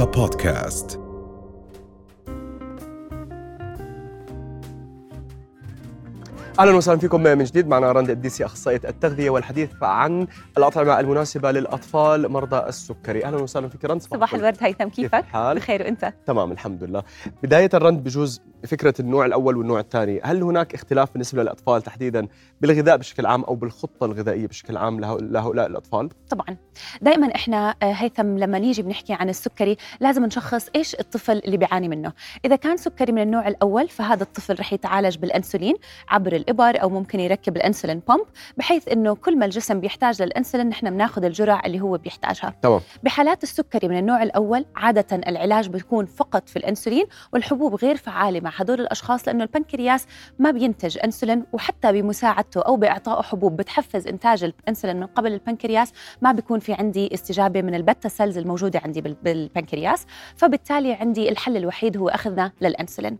رؤيا بودكاست أهلا وسهلا فيكم من جديد. معنا رند الديسي أخصائية التغذية والحديث عن الأطعمة المناسبة للأطفال مرضى السكري. أهلا وسهلا فيك رند. صباح الورد. هيثم كيفك؟ بخير وأنت؟ تمام الحمد لله. بداية الرند بجوز فكرة النوع الأول والنوع الثاني. هل هناك اختلاف بالنسبة للأطفال تحديدا بالغذاء بشكل عام أو بالخطة الغذائية بشكل عام له- لهؤلاء الأطفال؟ طبعا. دائما إحنا آه، هيثم لما نيجي بنحكي عن السكري لازم نشخص إيش الطفل اللي بيعاني منه. إذا كان سكري من النوع الأول فهذا الطفل رح يتعالج بالأنسولين عبر الإبر أو ممكن يركب الـ insulin pump بحيث إنه كل ما الجسم بيحتاج للأنسولين نحن بناخذ الجرعة اللي هو بيحتاجها. تمام. بحالات السكري من النوع الأول عادة العلاج بيكون فقط في الأنسولين والحبوب غير فعالة هدول الأشخاص لأنه البنكرياس ما بينتج إنسولين وحتى بمساعدته أو باعطائه حبوب بتحفز إنتاج الإنسولين من قبل البنكرياس ما بيكون في عندي استجابة من ال beta cells الموجودة عندي بال- بالبنكرياس. فبالتالي عندي الحل الوحيد هو أخذنا للإنسولين.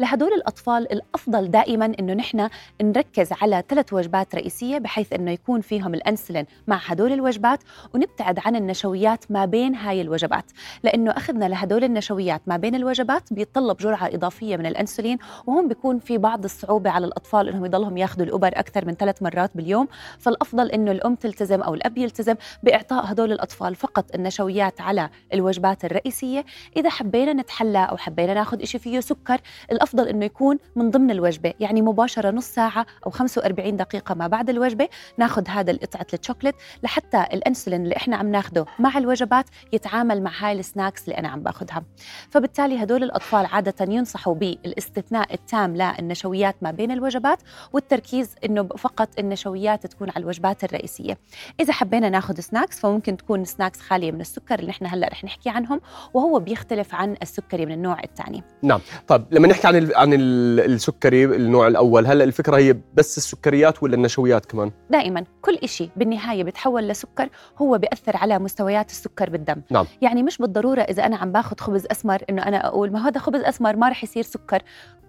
لهدول الأطفال الأفضل دائما إنه نحن نركز على ثلاث وجبات رئيسية بحيث إنه يكون فيهم الإنسولين مع هدول الوجبات ونبتعد عن النشويات ما بين هاي الوجبات. لأنه أخذنا لهدول النشويات ما بين الوجبات بيتطلب جرعة إضافية من الأنسولين وهون بيكون في بعض الصعوبة على الأطفال إنهم يضلهم ياخذوا الأبر أكثر من ثلاث مرات باليوم. فالأفضل إنه الأم تلتزم أو الأب يلتزم بإعطاء هدول الأطفال فقط النشويات على الوجبات الرئيسية. إذا حبينا نتحلى أو حبينا ناخذ شيء فيه سكر الأفضل إنه يكون من ضمن الوجبة يعني مباشرة نص ساعة أو 45 دقيقة ما بعد الوجبة ناخذ هذا قطعه الشوكليت لحتى الأنسولين اللي إحنا عم ناخده مع الوجبات يتعامل مع هاي ال snacks اللي أنا عم باخذها فبالتالي هدول الأطفال عادة ينصحوا بالاستثناء التام للنشويات ما بين الوجبات والتركيز إنه فقط النشويات تكون على الوجبات الرئيسية. إذا حبينا ناخذ snacks فممكن تكون snacks خالية من السكر اللي إحنا هلأ رح نحكي عنهم وهو بيختلف عن السكري من النوع الثاني. نعم. طيب لما نحكي عن ال عن ال السكري النوع الأول هلأ الفكرة هي بس السكريات ولا النشويات كمان؟ دائما كل شيء بالنهاية بتحول لسكر هو بيأثر على مستويات السكر بالدم. نعم. يعني مش بالضرورة إذا أنا عم باخذ خبز أسمر إنه أنا أقول ما هذا خبز أسمر ما رح يصير سكر.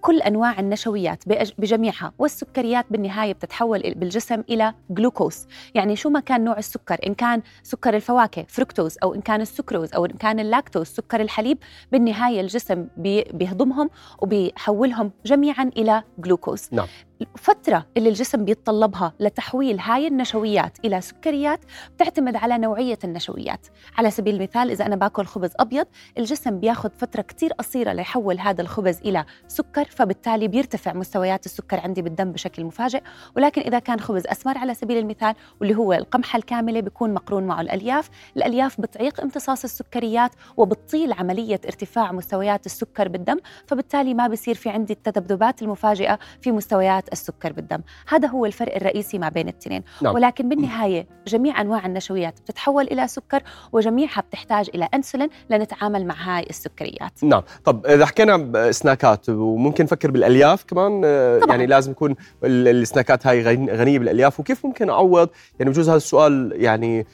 كل أنواع النشويات بجميعها والسكريات بالنهاية بتتحول بالجسم إلى جلوكوز يعني شو ما كان نوع السكر إن كان سكر الفواكه فركتوز أو إن كان السكروز أو إن كان اللاكتوز سكر الحليب بالنهاية الجسم بي- بيهضمهم وبيحولهم جميعا إلى جلوكوز نعم. الفترة اللي الجسم بيتطلبها لتحويل هاي النشويات إلى سكريات بتعتمد على نوعية النشويات. على سبيل المثال إذا أنا باكل خبز أبيض الجسم بياخذ فترة كتير قصيرة ليحول هذا الخبز إلى سكر فبالتالي بيرتفع مستويات السكر عندي بالدم بشكل مفاجئ. ولكن إذا كان خبز أسمر على سبيل المثال واللي هو القمحة الكاملة بيكون مقرون معه الألياف. الألياف بتعيق امتصاص السكريات وبتطيل عملية ارتفاع مستويات السكر بالدم فبالتالي ما بصير في عندي التذبذبات المفاجئة في مستويات السكر بالدم. هذا هو الفرق الرئيسي ما بين الاثنين نعم. ولكن بالنهاية جميع أنواع النشويات بتتحول إلى سكر وجميعها بتحتاج إلى أنسولين لنتعامل مع هاي السكريات. نعم. طب إذا حكينا ب snackات وممكن نفكر بالألياف كمان؟ آه، طبعاً. يعني لازم يكون ال- ال snackات هاي غن- غنية بالألياف. وكيف ممكن أعوض؟ يعني بجوز هذا السؤال يعني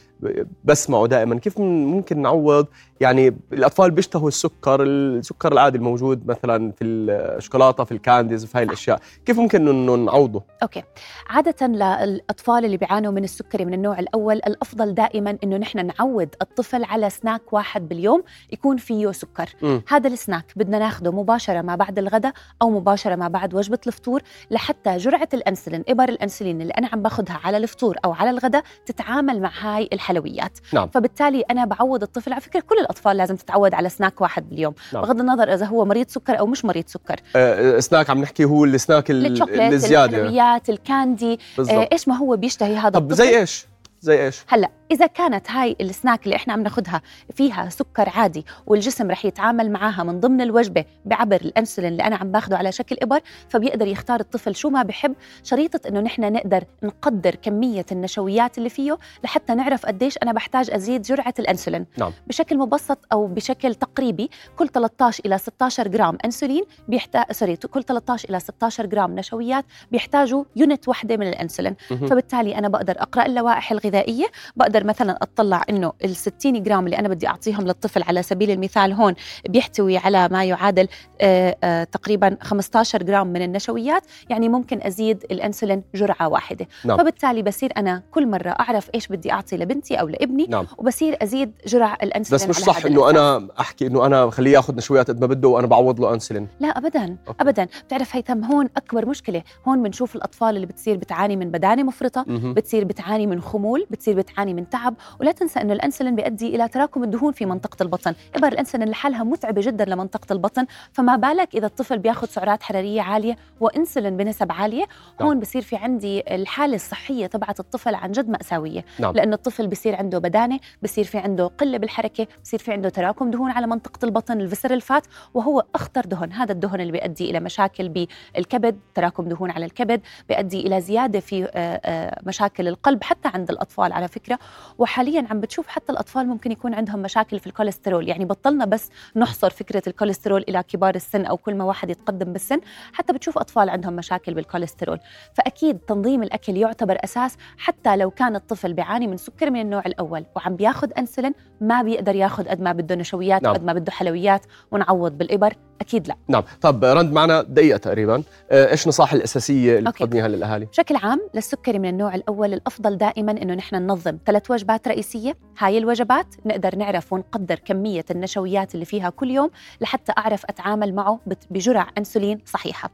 بسمعه دائما. كيف ممكن نعوض؟ يعني الأطفال بيشتهوا السكر السكر العادي الموجود مثلا في الشوكولاتة في ال candies في هاي الأشياء. كيف ممكن انه نعوضه؟ okay. عادة للأطفال اللي بيعانوا من السكري من النوع الأول الأفضل دائما إنه نحن نعود الطفل على سناك واحد باليوم يكون فيه سكر. مم. هذا السناك بدنا ناخده مباشرة ما بعد الغداء أو مباشرة ما بعد وجبة الفطور لحتى جرعة الأنسولين إبر الأنسولين اللي أنا عم باخدها على الفطور أو على الغداء تتعامل مع هاي الحلويات نعم. فبالتالي أنا بعود الطفل. على فكرة كل الأطفال لازم تتعود على سناك واحد باليوم. نعم. بغض النظر إذا هو مريض سكر أو مش مريض سكر. آه، سناك عم نحكي هو ال snack ال chocolate الزيادة. الحلويات ال candy. آه، إيش ما هو بيشتهي هذا طب الطفل؟ زي إيش؟ زي إيش هلا إذا كانت هاي السناك اللي إحنا عم ناخذها فيها سكر عادي والجسم رح يتعامل معاها من ضمن الوجبة بعبر الأنسولين اللي أنا عم باخده على شكل إبر فبيقدر يختار الطفل شو ما بحب شريطة إنه نحن نقدر نقدر كمية النشويات اللي فيه لحتى نعرف قديش أنا بحتاج أزيد جرعة الأنسولين نعم. بشكل مبسط أو بشكل تقريبي كل 13 إلى 16 جرام أنسولين بيحتاج sorry كل 13 إلى 16 جرام نشويات بيحتاجوا unit وحده من الأنسولين. فبالتالي أنا بقدر أقرأ اللوائح الغذائية الغذائية بقدر مثلا أطلع إنه ال 60 جرام اللي أنا بدي أعطيهم للطفل على سبيل المثال هون بيحتوي على ما يعادل آه، آه، تقريبا 15 جرام من النشويات يعني ممكن أزيد الأنسولين جرعة واحدة نعم. فبالتالي بصير أنا كل مرة أعرف إيش بدي أعطي لبنتي أو لابني نعم وبصير أزيد جرع الأنسولين بس مش صح إنه. أنا أحكي إنه أنا خليه ياخذ نشويات قد ما بده وأنا بعوض له أنسولين لا ابدا okay. ابدا بتعرف هيثم هون أكبر مشكلة هون بنشوف الأطفال اللي بتصير بتعاني من بدانة مفرطة مم. بتصير بتعاني من خمول بتصير بتعاني من تعب ولا تنسى إنه الانسولين بيؤدي إلى تراكم الدهون في منطقة البطن. إبر الانسولين لحالها متعبة جدا لمنطقة البطن فما بالك إذا الطفل بياخذ سعرات حرارية عالية وانسولين بنسب عالية؟ نعم. هون بصير في عندي الحالة الصحية تبعت الطفل عن جد مأساوية. نعم. لأنه الطفل بصير عنده بدانة بصير في عنده قلة بالحركة بصير في عنده تراكم دهون على منطقة البطن ال visceral fat وهو أخطر دهن. هذا الدهن اللي بيؤدي إلى مشاكل بالكبد تراكم دهون على الكبد بيؤدي إلى زيادة في آه، آه، مشاكل القلب حتى عند الأطفال. على فكرة. وحاليا عم بتشوف حتى الأطفال ممكن يكون عندهم مشاكل في الكوليسترول. يعني بطلنا بس نحصر فكرة الكوليسترول إلى كبار السن أو كل ما واحد يتقدم بالسن حتى بتشوف أطفال عندهم مشاكل بالكوليسترول. فأكيد تنظيم الأكل يعتبر أساس حتى لو كان الطفل بيعاني من سكر من النوع الأول وعم بياخذ أنسولين ما بيقدر ياخذ قد ما بده نشويات نعم. وقد ما بده حلويات ونعوض بالإبر أكيد لا. نعم. طب رند معنا دقيقة تقريبا. آه، إيش النصائح الأساسية اللي. بتقدميها للأهالي؟ بشكل عام للسكري من النوع الأول الأفضل دائما إنه نحن ننظم ثلاث وجبات رئيسية. هاي الوجبات نقدر نعرف ونقدر كمية النشويات اللي فيها كل يوم لحتى أعرف أتعامل معه بت- بجرع إنسولين صحيحة.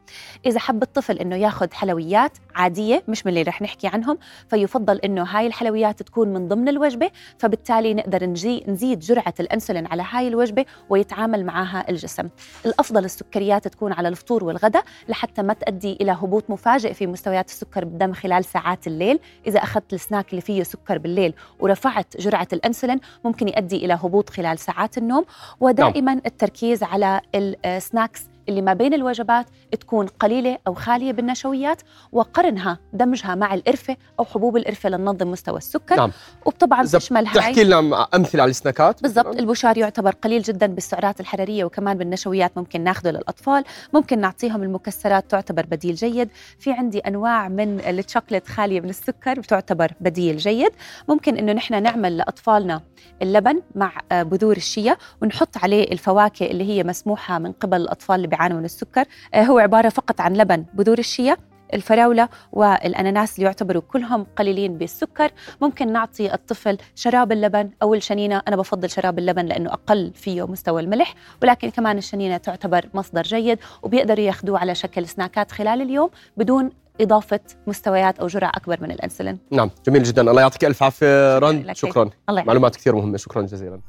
إذا حب الطفل إنه ياخذ حلويات عادية مش من اللي رح نحكي عنهم فيفضل إنه هاي الحلويات تكون من ضمن الوجبة فبالتالي نقدر نزيد جرعة الأنسولين على هاي الوجبة ويتعامل معها الجسم. الأفضل السكريات تكون على الفطور والغداء لحتى ما تؤدي إلى هبوط مفاجئ في مستويات السكر بالدم خلال ساعات الليل. إذا أخذت السناك اللي فيه سكر بالليل ورفعت جرعة الأنسولين ممكن يؤدي إلى هبوط خلال ساعات النوم. ودائما التركيز على السناكس اللي ما بين الوجبات تكون قليلة أو خالية بالنشويات وقرنها دمجها مع القرفة أو حبوب القرفة لننظم مستوى السكر. نعم. وطبعا تشمل هاي تحكي لنا أمثلة على السناكات؟ بالضبط مثلاً؟ البشار يعتبر قليل جدا بالسعرات الحرارية وكمان بالنشويات ممكن ناخذه للأطفال. ممكن نعطيهم المكسرات تعتبر بديل جيد. في عندي أنواع من الشوكليت خالية من السكر بتعتبر بديل جيد. ممكن إنه نحن نعمل لأطفالنا اللبن مع آه، بذور الشيا ونحط عليه الفواكه اللي هي مسموحة من قبل الأطفال اللي بيعانوا من السكر آه، هو عبارة فقط عن لبن بذور الشيا الفراولة والأناناس اللي يعتبروا كلهم قليلين بالسكر. ممكن نعطي الطفل شراب اللبن. أو الشنينة أنا بفضل شراب اللبن لأنه أقل فيه مستوى الملح ولكن كمان الشنينة تعتبر مصدر جيد وبيقدروا ياخذوه على شكل سناكات خلال اليوم بدون إضافة مستويات أو جرعة أكبر من الأنسولين. نعم جميل جدا. الله يعطيك ألف عافية شكراً رند لك. شكرا. الله. معلومات كثير مهمة. شكرا جزيلا.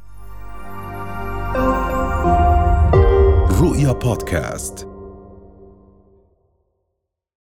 رؤيا بودكاست